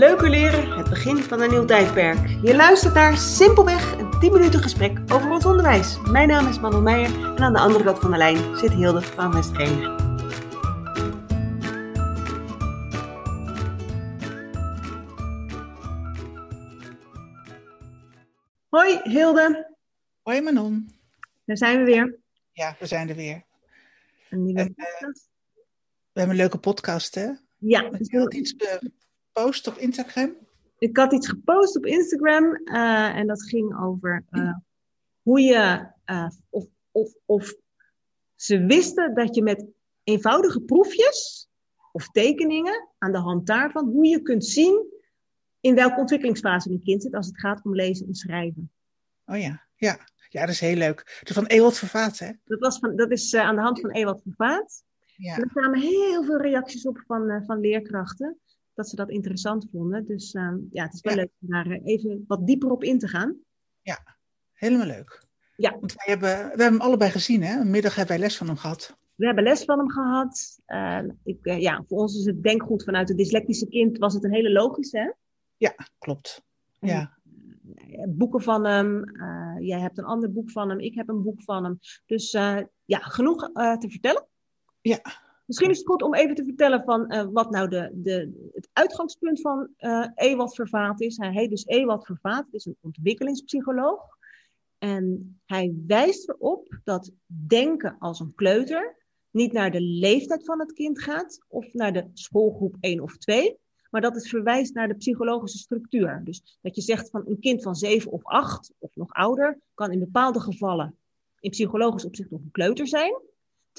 Leuker leren, het begin van een nieuw tijdperk. Je luistert naar simpelweg een 10 minuten gesprek over ons onderwijs. Mijn naam is Manon Meijer en aan de andere kant van de lijn zit Hilde van Westgene. Hoi Hilde. Hoi Manon. Daar zijn we weer. Ja, we zijn er weer. Een nieuwe En, eh. We hebben een leuke podcast, hè? Ja, Je had iets gepost op Instagram. ik had iets gepost op Instagram eh, en dat ging over eh, hoe je, eh, of, of, of ze wisten dat je met eenvoudige proefjes of tekeningen aan de hand daarvan, hoe je kunt zien in welke ontwikkelingsfase een kind zit als het gaat om lezen en schrijven. Oh ja, ja. Ja, dat is heel leuk. Is van Ewald Vervaat, hè? Dat, was van, dat is aan de hand van Ewald van Vaat. Ja. En er kwamen heel veel reacties op van, van leerkrachten. Dat ze dat interessant vonden. Dus eh, ja, het is wel Ja. leuk om daar eh, even wat dieper op in te gaan. Helemaal leuk. Ja. Want wij hebben, we hebben hem allebei gezien, hè? Een middag hebben wij les van hem gehad. We hebben les van hem gehad. Eh, ik, eh, ja, voor ons is het denkgoed vanuit het dyslectische kind was het een hele logische. Hè? Klopt. Ja. Boeken van hem. jij hebt een ander boek van hem. Ik heb een boek van hem. Dus ja, genoeg te vertellen. Ja. Misschien is het goed om even te vertellen van eh, wat nou de, de, het uitgangspunt van eh Ewald Vervaat is. Hij heet dus Ewald Vervaat, is een ontwikkelingspsycholoog. En hij wijst erop dat denken als een kleuter niet naar de leeftijd van het kind gaat of naar de schoolgroep 1 of 2, maar dat het verwijst naar de psychologische structuur. Dus dat je zegt van een kind van 7 of 8 of nog ouder kan in bepaalde gevallen in psychologisch opzicht nog een kleuter zijn.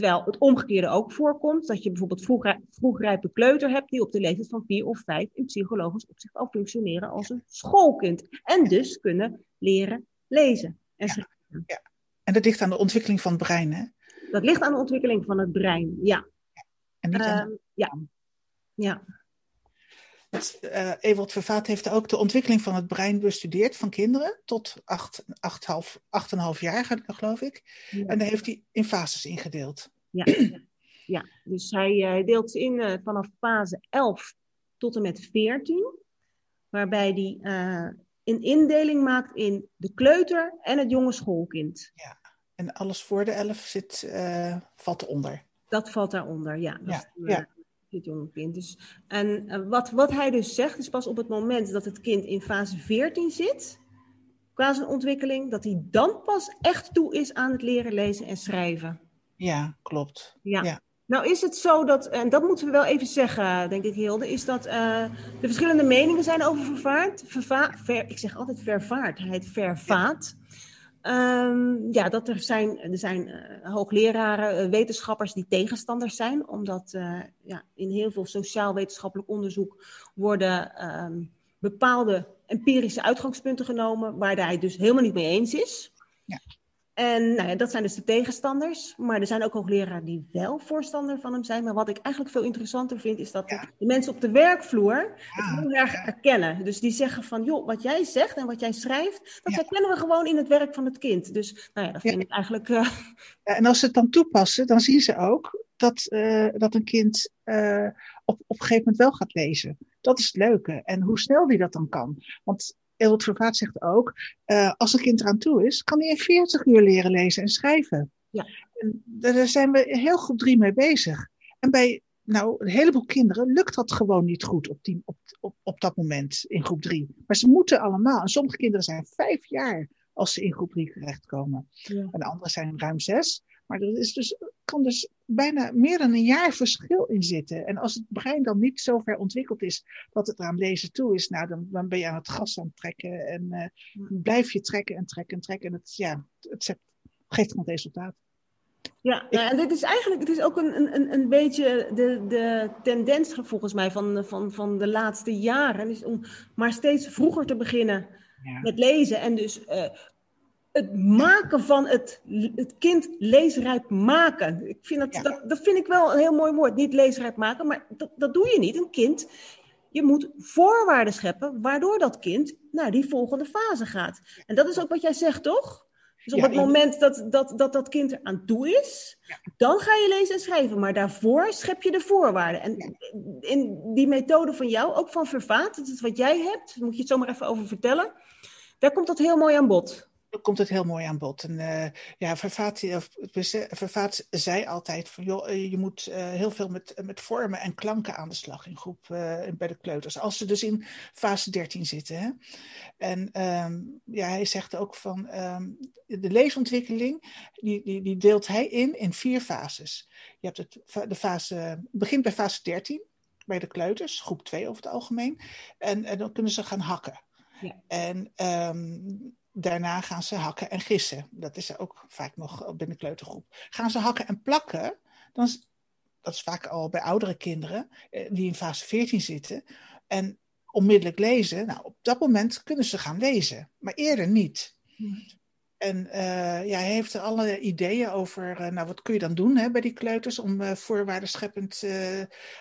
Terwijl het omgekeerde ook voorkomt, dat je bijvoorbeeld vroeg, vroegrijpe kleuter hebt die op de leeftijd van 4 of 5 in psychologisch opzicht al functioneren als een schoolkind. En dus kunnen leren lezen en Ja. En dat ligt aan de ontwikkeling van het brein, hè? Dat ligt aan de ontwikkeling van het brein. Ja. En niet aan... Ehm, ja. ja. Het, eh, Ewald Vervaat heeft ook de ontwikkeling van het brein bestudeerd van kinderen tot 8,5 jaar, geloof ik. Ja. En daar heeft hij in fases ingedeeld. Ja, ja. ja. dus hij eh, deelt ze in eh, vanaf fase 11 tot en met 14, waarbij hij eh, een indeling maakt in de kleuter en het jonge schoolkind. En alles voor de 11 zit, valt eronder. Dat valt daaronder, ja. Dat Ja, is, ja. Het jonge kind. Dus, en wat, wat hij dus zegt, is pas op het moment dat het kind in fase 14 zit, qua zijn ontwikkeling, dat hij dan pas echt toe is aan het leren lezen en schrijven. Ja, klopt. Ja. Ja. Nou is het zo dat, en dat moeten we wel even zeggen, denk ik Hilde, is dat eh, de verschillende meningen zijn over vervaart. Verva ver, ik zeg altijd heet vervaat. Ehm, ja, dat er zijn, er zijn eh, hoogleraren, eh, wetenschappers die tegenstanders zijn, omdat ja, in heel veel sociaal-wetenschappelijk onderzoek worden ehm, bepaalde empirische uitgangspunten genomen, waar hij dus helemaal niet mee eens is. Ja. En nou ja, dat zijn dus de tegenstanders. Maar er zijn ook hoogleraren die wel voorstander van hem zijn. Maar wat ik eigenlijk veel interessanter vind, is dat Ja. de mensen op de werkvloer het heel erg erkennen. Dus die zeggen van, joh, wat jij zegt en wat jij schrijft, dat herkennen we gewoon in het werk van het kind. Dus nou ja, dat vind ik eigenlijk... eh, en als ze het dan toepassen, dan zien ze ook dat, eh, dat een kind eh, op, op een gegeven moment wel gaat lezen. Dat is het leuke. En hoe snel die dat dan kan. Want Ewald Vervaat zegt ook, eh, als een kind eraan toe is, kan hij in 40 uur leren lezen en schrijven. Ja. En daar zijn we heel groep drie mee bezig. En bij nou, een heleboel kinderen lukt dat gewoon niet goed op, die, op, op, op dat moment in groep drie. Maar ze moeten allemaal. En sommige kinderen zijn vijf jaar als ze in groep drie terechtkomen. Ja. En de andere zijn ruim zes. Maar er is dus, kan dus bijna meer dan een jaar verschil in zitten. En als het brein dan niet zo ver ontwikkeld is dat het eraan lezen toe is, nou, dan, dan ben je aan het gas aan het trekken. En eh, blijf je trekken en trekken en trekken. En het, ja, het zet, geeft gewoon resultaat. Ja, nou, en dit is eigenlijk, het is ook een, een, een beetje de, de tendens volgens mij van, van, van de laatste jaren. Is om maar steeds vroeger te beginnen Ja. met lezen. En dus eh, het maken van het, het kind leesrijp maken. Ik vind dat, Ja. dat, dat vind ik wel een heel mooi woord. Niet leesrijp maken, maar dat, dat doe je niet. Een kind, je moet voorwaarden scheppen waardoor dat kind naar die volgende fase gaat. En dat is ook wat jij zegt, toch? Dus op Ja, het moment dat dat, dat dat kind er aan toe is, dan ga je lezen en schrijven. Maar daarvoor schep je de voorwaarden. En in die methode van jou, ook van Vervaat, dat is wat jij hebt, daar moet je het zomaar even over vertellen. Daar komt dat heel mooi aan bod. Dan komt het heel mooi aan bod. En uh, ja, Vervaat, of, Vervaat zei altijd van joh, je moet uh, heel veel met, met vormen en klanken aan de slag in groep uh, bij de kleuters. Als ze dus in fase 13 zitten. Hè? En um, ja, hij zegt ook van um, de leesontwikkeling, die, die, die deelt hij in in vier fases. Je hebt het, de fase, begint bij fase 13 bij de kleuters, groep 2 over het algemeen. En, en dan kunnen ze gaan hakken. Ja. En um, daarna gaan ze hakken en gissen. Dat is ook vaak nog binnen de kleutergroep. Gaan ze hakken en plakken, dan is, dat is vaak al bij oudere kinderen die in fase 14 zitten. En onmiddellijk lezen, nou, op dat moment kunnen ze gaan lezen, maar eerder niet. Hmm. En uh, ja, hij heeft er alle ideeën over, uh, nou, wat kun je dan doen hè, bij die kleuters om uh, voorwaardenscheppend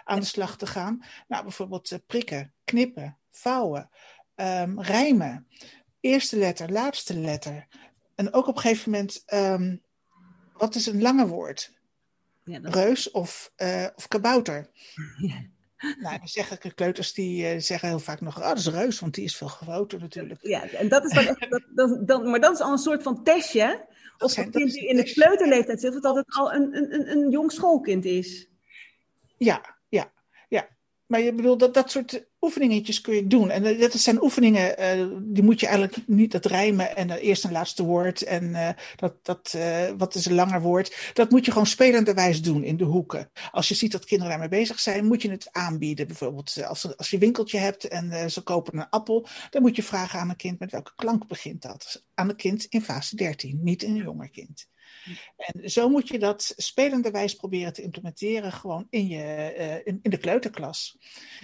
aan de slag te gaan. Nou, bijvoorbeeld prikken, knippen, vouwen, um, rijmen eerste letter, laatste letter. En ook op een gegeven moment, um, wat is een lange woord? Ja, dat... Reus of, uh, of kabouter? Ja. Nou, dan zeggen de kleuters die uh, zeggen heel vaak nog, oh, dat is reus, want die is veel groter natuurlijk. Ja, en dat is dan echt, dat, dat, dat, maar dat is al een soort van testje. Of het kind die in de kleuterleeftijd zit, of dat het al een, een, een jong schoolkind is. Ja, ja, ja. Maar je bedoelt, dat, dat soort oefeningetjes kun je doen. En dat zijn oefeningen, uh, die moet je eigenlijk niet dat rijmen en uh, eerst en laatste woord en dat, dat wat is een langer woord. Dat moet je gewoon spelenderwijs doen in de hoeken. Als je ziet dat kinderen daarmee bezig zijn, moet je het aanbieden. Bijvoorbeeld als, als je winkeltje hebt en ze kopen een appel, dan moet je vragen aan een kind met welke klank begint dat. Aan een kind in fase 13, niet een jonger kind. En zo moet je dat spelenderwijs proberen te implementeren gewoon in, je, uh, in, in, de kleuterklas.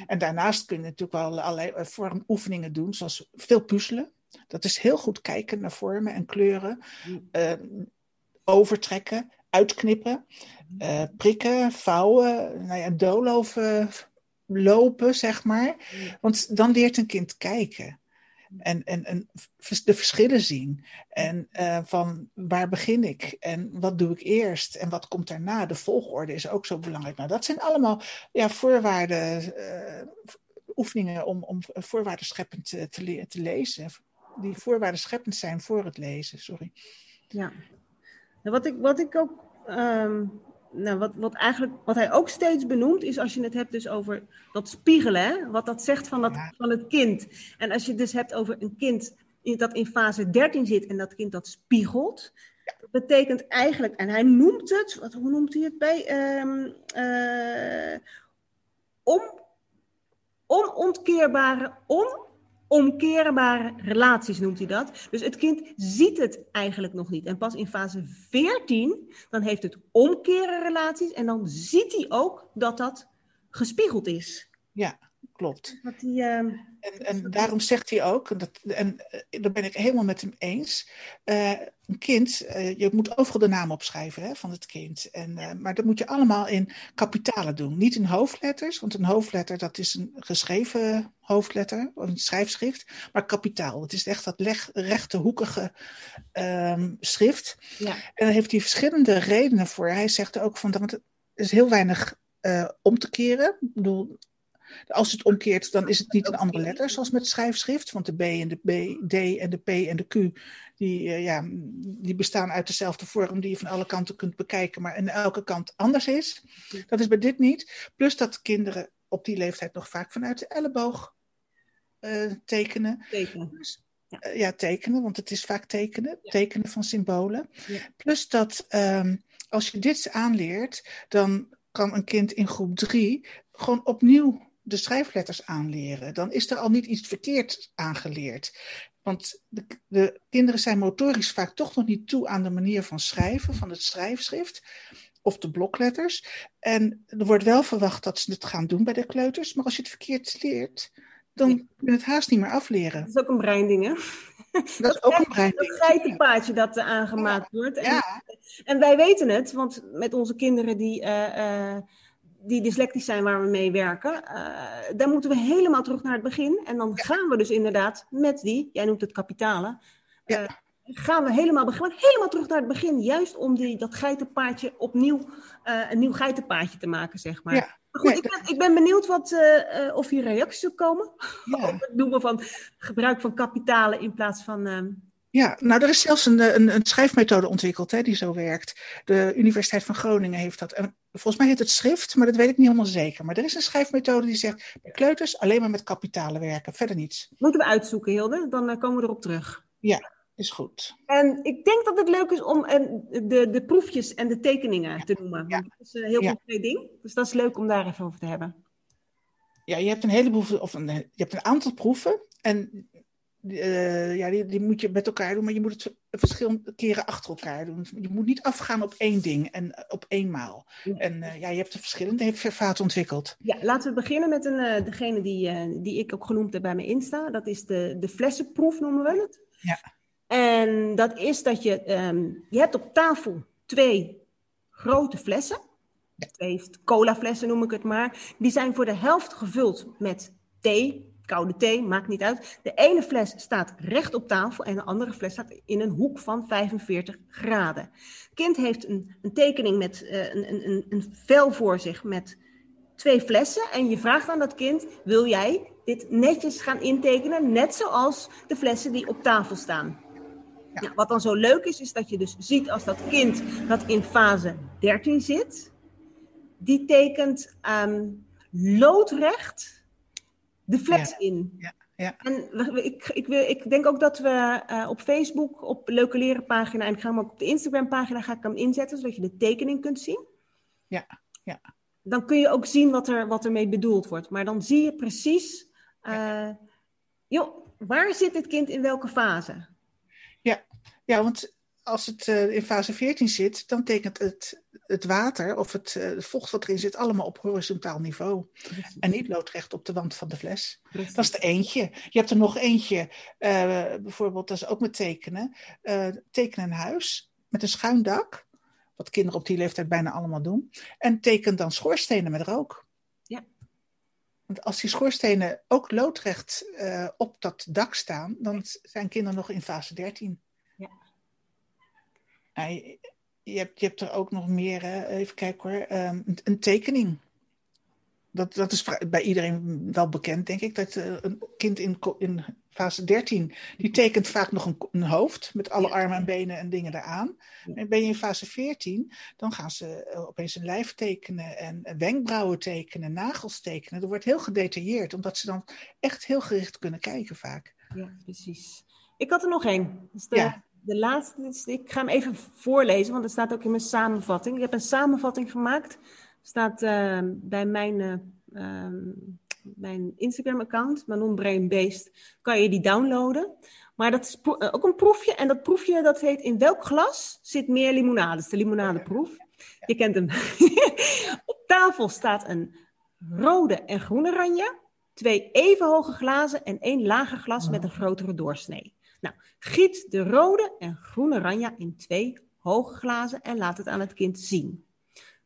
En daarnaast kun je natuurlijk wel allerlei vormoefeningen doen, zoals veel puzzelen. Dat is heel goed kijken naar vormen en kleuren. Uh, overtrekken, uitknippen, uh, prikken, vouwen, nou ja, doolhoven, lopen, zeg maar. Want dan leert een kind kijken. En, en, en de verschillen zien. En uh, van waar begin ik? En wat doe ik eerst? En wat komt daarna? De volgorde is ook zo belangrijk. Nou, dat zijn allemaal ja, voorwaarden, uh, oefeningen om, om voorwaarden scheppend te, te, te lezen. Die voorwaarden scheppend zijn voor het lezen, sorry. Ja. Wat ik, wat ik ook um nou, wat, wat, eigenlijk, wat hij ook steeds benoemt, is als je het hebt dus over dat spiegelen, hè? wat dat zegt van, dat, ja. van het kind. En als je het dus hebt over een kind dat in fase 13 zit en dat kind dat spiegelt, dat betekent eigenlijk, en hij noemt het, wat, hoe noemt hij het bij? Um, uh, om, onontkeerbare, on, omkeerbare relaties noemt hij dat. Dus het kind ziet het eigenlijk nog niet. En pas in fase 14, dan heeft het omkeren relaties en dan ziet hij ook dat dat gespiegeld is. Ja, klopt. Dat die, uh, en, en daarom zegt hij ook, en, dat, en uh, daar ben ik helemaal met hem eens, uh, een kind, uh, je moet overal de naam opschrijven hè, van het kind. En, maar dat moet je allemaal in kapitalen doen. Niet in hoofdletters, want een hoofdletter dat is een geschreven hoofdletter, een schrijfschrift. Maar kapitaal, het is echt dat leg, rechte, hoekige um, schrift. Ja. En daar heeft hij verschillende redenen voor. Hij zegt ook van, want het is heel weinig om te keren. Ik bedoel, als het omkeert, dan is het niet een andere letter, zoals met schrijfschrift. Want de B en de B, D en de P en de Q, die, uh, ja, die bestaan uit dezelfde vorm die je van alle kanten kunt bekijken, maar aan elke kant anders is. Dat is bij dit niet. Plus dat kinderen op die leeftijd nog vaak vanuit de elleboog uh, tekenen. Tekenen. Dus, uh, ja, tekenen, want het is vaak tekenen. Ja. Tekenen van symbolen. Ja. Plus dat um, als je dit aanleert, dan kan een kind in groep drie gewoon opnieuw de schrijfletters aanleren. Dan is er al niet iets verkeerd aangeleerd. Want de, de, kinderen zijn motorisch vaak toch nog niet toe aan de manier van schrijven, van het schrijfschrift of de blokletters. En er wordt wel verwacht dat ze het gaan doen bij de kleuters, maar als je het verkeerd leert, dan kun je het haast niet meer afleren. Dat is ook een breinding, hè? Dat is ook een breinding. Dat geitenpaadje dat uh, aangemaakt ja. wordt. En, ja. en, wij weten het, want met onze kinderen die... Uh, uh, die dyslectisch zijn waar we mee werken, uh, daar moeten we helemaal terug naar het begin. En dan ja. gaan we dus inderdaad met die, jij noemt het kapitalen, uh, ja. gaan we helemaal beginnen. Helemaal terug naar het begin. Juist om die, dat geitenpaadje opnieuw uh, een nieuw geitenpaadje te maken, zeg maar. Ja. Maar goed, ik, ben, ik ben benieuwd wat, of hier reacties op komen. Ja. Op het noemen van gebruik van kapitalen in plaats van. Ja, nou er is zelfs een, een, een schrijfmethode ontwikkeld hè, die zo werkt. De Universiteit van Groningen heeft dat. En volgens mij heet het schrift, maar dat weet ik niet helemaal zeker. Maar er is een schrijfmethode die zegt, bij kleuters alleen maar met kapitalen werken, verder niets. moeten we uitzoeken, Hilde. Dan eh, komen we erop terug. Is goed. En ik denk dat het leuk is om eh, de, de proefjes en de tekeningen te noemen. Ja. Dat is een heel Ja. concreet ding. Dus dat is leuk om daar even over te hebben. Ja, je hebt een heleboel, of een, je hebt een aantal proeven. En eh, ja, die, die moet je met elkaar doen, maar je moet het verschillende keren achter elkaar doen. Je moet niet afgaan op één ding en eh, op eenmaal. Ja. En eh, ja, je hebt de verschillende vaten ontwikkeld. Ja, laten we beginnen met een, degene die, die ik ook genoemd heb bij mijn Insta. Dat is de, de flessenproef, noemen we het. Ja. En dat is dat je, ehm, je hebt op tafel twee grote flessen. Twee colaflessen noem ik het maar. Die zijn voor de helft gevuld met thee, koude thee, maakt niet uit. De ene fles staat recht op tafel en de andere fles staat in een hoek van 45 graden. Het kind heeft een, een tekening met eh, een, een, een, vel voor zich met twee flessen. En je vraagt aan dat kind, wil jij dit netjes gaan intekenen, net zoals de flessen die op tafel staan? Ja. Nou, wat dan zo leuk is, is dat je dus ziet als dat kind dat in fase 13 zit, die tekent ehm, loodrecht de fles in. Ja, ja. En ik, ik, wil, ik denk ook dat we eh, op Facebook, op Leuke Leren pagina, en ik ga hem ook op de Instagram pagina ga ik hem inzetten, zodat je de tekening kunt zien. Ja, ja. Dan kun je ook zien wat er, wat ermee bedoeld wordt. Maar dan zie je precies, eh, joh, waar zit dit kind in welke fase? Ja, want als het eh, in fase 14 zit, dan tekent het, het water of het, eh, het vocht wat erin zit allemaal op horizontaal niveau. En niet loodrecht op de wand van de fles. Dat is er eentje. Je hebt er nog eentje, eh, bijvoorbeeld, dat is ook met tekenen. eh teken een huis met een schuin dak. Wat kinderen op die leeftijd bijna allemaal doen. En teken dan schoorstenen met rook. Ja. Want als die schoorstenen ook loodrecht op dat dak staan, dan zijn kinderen nog in fase 13. Nou, je, je hebt, je hebt er ook nog meer, hè. even kijken hoor, ehm, een, een tekening. Dat, dat is bij iedereen wel bekend, denk ik. Dat eh, een kind in, in fase 13, die tekent vaak nog een, een hoofd met alle Ja. armen en benen en dingen eraan. En ben je in fase 14, dan gaan ze eh, opeens een lijf tekenen en en wenkbrauwen tekenen, nagels tekenen. Dat wordt heel gedetailleerd, omdat ze dan echt heel gericht kunnen kijken vaak. Ja, precies. Ik had er nog één. Dus de, Ja. De laatste, is- ik ga hem even voorlezen, want het staat ook in mijn samenvatting. Ik heb een samenvatting gemaakt. staat eh, bij mijn, eh, ehm, mijn Instagram-account, Manon Brain Beest, kan je die downloaden. Maar dat is eh, ook een proefje. En dat proefje dat heet In welk glas zit meer limonade? Dat is de limonadeproef. Je kent hem. Op tafel staat een rode en groene ranja. Twee even hoge glazen en één lager glas met een grotere doorsnee. Nou, giet de rode en groene ranja in twee hoge glazen en laat het aan het kind zien.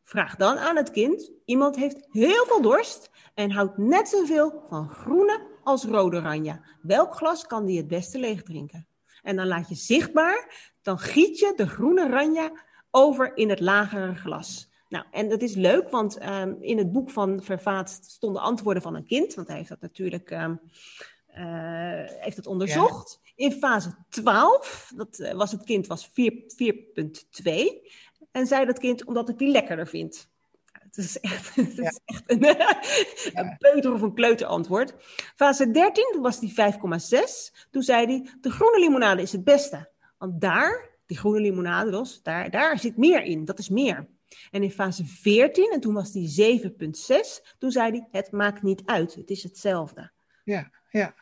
Vraag dan aan het kind: iemand heeft heel veel dorst en houdt net zoveel van groene als rode ranja. Welk glas kan die het beste leeg drinken? En dan laat je zichtbaar, dan giet je de groene ranja over in het lagere glas. Nou, en dat is leuk, want ehm, in het boek van Vervaat stonden antwoorden van een kind, want hij heeft dat natuurlijk ehm, eh, heeft het onderzocht. In fase 12, dat eh, was het kind was 4 4.2, en zei dat kind omdat ik die lekkerder vind. Het is echt, het Ja. is echt een, een peuter of een kleuter antwoord. Fase 13, toen was die 5,6. Toen zei hij, de groene limonade is het beste. Want daar, die groene limonade dus, daar, daar zit meer in. Dat is meer. En in fase 14, en toen was die 7,6. Toen zei hij, het maakt niet uit. Het is hetzelfde. Ja, ja.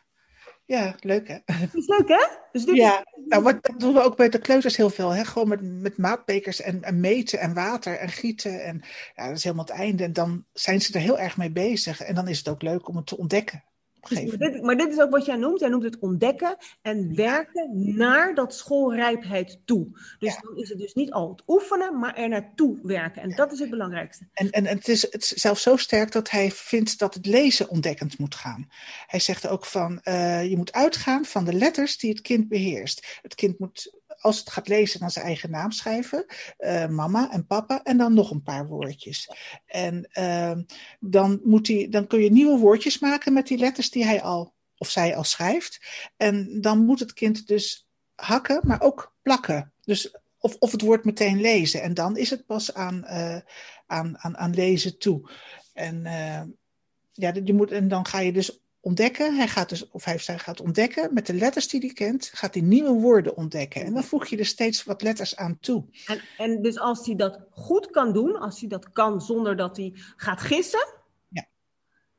Ja, leuk hè? Dat is leuk, hè? Dus dit Ja, nou, wat, dat doen we ook bij de kleuters heel veel. Hè? Gewoon met, met maatbekers en, en meten en water en gieten. En ja, dat is helemaal het einde. En dan zijn ze er heel erg mee bezig. En dan is het ook leuk om het te ontdekken. Maar, dit, maar dit is ook wat jij noemt. Jij noemt het ontdekken en werken naar dat schoolrijpheid toe. Dus Ja. dan is het dus niet al het oefenen, maar er naartoe werken. En dat is het belangrijkste. En, en het is het is zelfs zo sterk dat hij vindt dat het lezen ontdekkend moet gaan. Hij zegt ook van, eh, je moet uitgaan van de letters die het kind beheerst. Het kind moet als het gaat lezen, dan zijn eigen naam schrijven. Uh, mama en papa. En dan nog een paar woordjes. En uh, dan, moet hij, dan kun je nieuwe woordjes maken met die letters die hij al of zij al schrijft. En dan moet het kind dus hakken, maar ook plakken. Dus of, of het woord meteen lezen. En dan is het pas aan, uh, aan, aan, aan lezen toe. En, uh, ja, je moet, en dan ga je dus ontdekken. Hij gaat dus, of hij, gaat ontdekken met de letters die hij kent, gaat hij nieuwe woorden ontdekken. En dan voeg je er steeds wat letters aan toe. En, en dus als hij dat goed kan doen, als hij dat kan zonder dat hij gaat gissen, ja.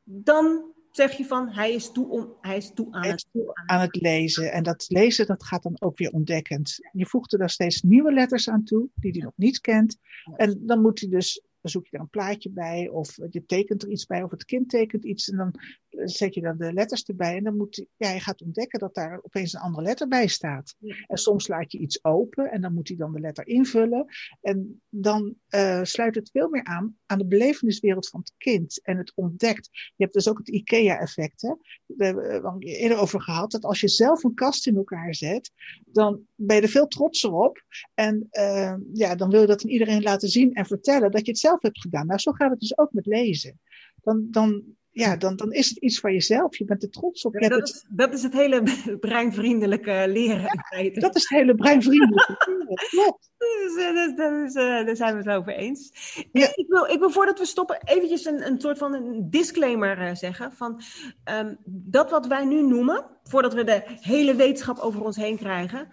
dan zeg je van hij is toe, om, hij is toe aan, Hij het, is toe aan het lezen. En dat lezen, dat gaat dan ook weer ontdekkend. Je voegt er daar steeds nieuwe letters aan toe, die hij nog niet kent. En dan moet hij dus, dan zoek je er een plaatje bij, of je tekent er iets bij, of het kind tekent iets. En dan zet je dan de letters erbij. En dan moet ja, hij gaat ontdekken dat daar opeens een andere letter bij staat. Ja. En soms laat je iets open en dan moet hij dan de letter invullen. En dan uh, sluit het veel meer aan aan de beleveniswereld van het kind. En het ontdekt. Je hebt dus ook het IKEA-effect. Hè? We hebben het eerder over gehad. Dat als je zelf een kast in elkaar zet, dan ben je er veel trotser op. En uh, ja, dan wil je dat aan iedereen laten zien en vertellen dat je het zelf hebt gedaan. Nou, zo gaat het dus ook met lezen. Dan, dan ja, dan, dan is het iets van jezelf. Je bent er trots op. Ja, dat, is, dat is het hele breinvriendelijke leren. Ja, dat is het hele breinvriendelijke leren. Klopt. Dus, dus, dus, daar zijn we het over eens. Ja. Ik, wil, ik wil voordat we stoppen eventjes een, een soort van een disclaimer uh, zeggen. Van, um, dat wat wij nu noemen, voordat we de hele wetenschap over ons heen krijgen.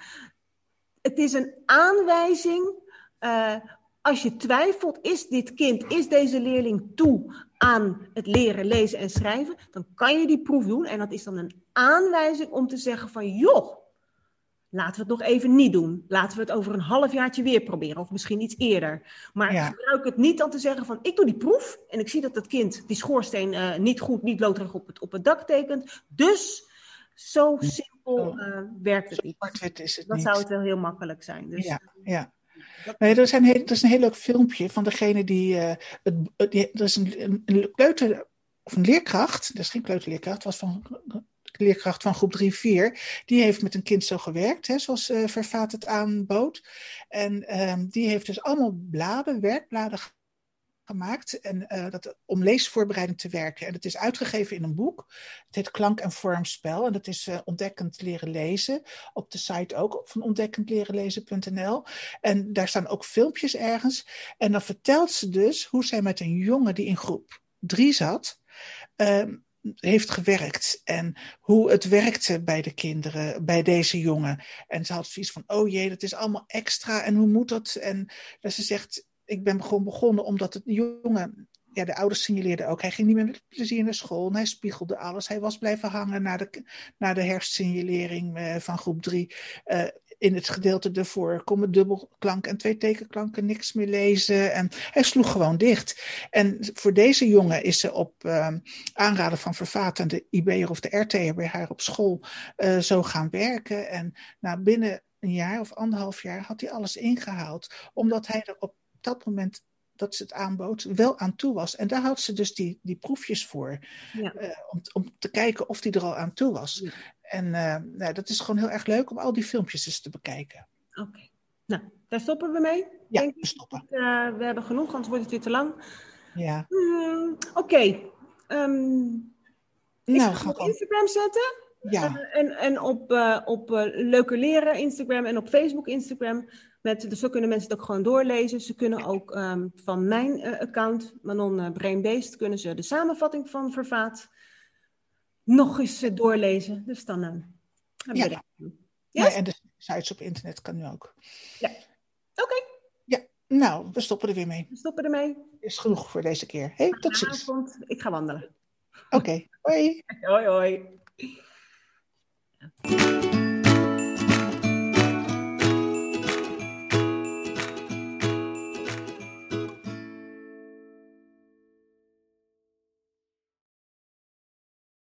Het is een aanwijzing uh, als je twijfelt, is dit kind, is deze leerling toe aan het leren lezen en schrijven, dan kan je die proef doen. En dat is dan een aanwijzing om te zeggen van, joh, laten we het nog even niet doen. Laten we het over een halfjaartje weer proberen, of misschien iets eerder. Maar ja. gebruik het niet dan te zeggen van, ik doe die proef en ik zie dat het kind die schoorsteen uh, niet goed, niet loodrecht op het, op het dak tekent. Dus zo simpel uh, werkt het niet. Is het dan niet. zou het wel heel makkelijk zijn. Dus, ja, ja. Nee, er, zijn heel, er is een heel leuk filmpje van degene die. Uh, het, het, er is een, een kleuter. of een leerkracht. Dat is geen kleuterleerkracht. Was van. leerkracht van groep 3, 4. Die heeft met een kind zo gewerkt, hè, zoals uh, Vervaat het aanbood. En um, die heeft dus allemaal bladen, werkbladen gemaakt en, uh, dat, om leesvoorbereiding te werken. En het is uitgegeven in een boek. Het heet Klank en Vormspel. En dat is uh, ontdekkend leren lezen. Op de site ook van ontdekkendlerenlezen.nl. En daar staan ook filmpjes ergens. En dan vertelt ze dus hoe zij met een jongen die in groep drie zat. Uh, heeft gewerkt en hoe het werkte bij de kinderen, bij deze jongen. En ze had zoiets van, oh jee, dat is allemaal extra en hoe moet dat? En dat ze zegt, ik ben gewoon begonnen omdat het jongen, ja, de ouders signaleerden ook, hij ging niet meer met plezier naar school, hij spiegelde alles, hij was blijven hangen naar de, naar de herstsignalering uh, van groep drie. Uh, in het gedeelte ervoor komen dubbelklank en twee tekenklanken, niks meer lezen. En hij sloeg gewoon dicht. En voor deze jongen is ze op uh, aanraden van Vervaat de IB'er of de RT'er bij haar op school uh, zo gaan werken. En nou, binnen een jaar of anderhalf jaar had hij alles ingehaald. Omdat hij er op dat moment dat ze het aanbood, wel aan toe was. En daar had ze dus die, die proefjes voor. Ja. Uh, om, om te kijken of die er al aan toe was. Ja. En uh, nou, dat is gewoon heel erg leuk om al die filmpjes eens te bekijken. Oké. Okay. Nou, daar stoppen we mee. Ja, Denk we stoppen. Uh, we hebben genoeg, anders wordt het weer te lang. Ja. Mm, Oké. Okay. Um, nou, op Instagram zetten. Ja. en en op, op Leuke Leren Instagram en op Facebook Instagram. Met, dus zo kunnen mensen het ook gewoon doorlezen. Ze kunnen ook um, van mijn uh, account, Manon uh, Brainbeest, kunnen ze de samenvatting van Vervaat nog eens uh, doorlezen. Dus dan uh, ja. Yes? ja. En de sites op internet kan nu ook. Ja. Oké. Okay. Ja, nou, we stoppen er weer mee. We stoppen ermee. Is genoeg voor deze keer. Hey, tot ziens. Ik ga wandelen. Oké, okay. hoi. hoi, hoi.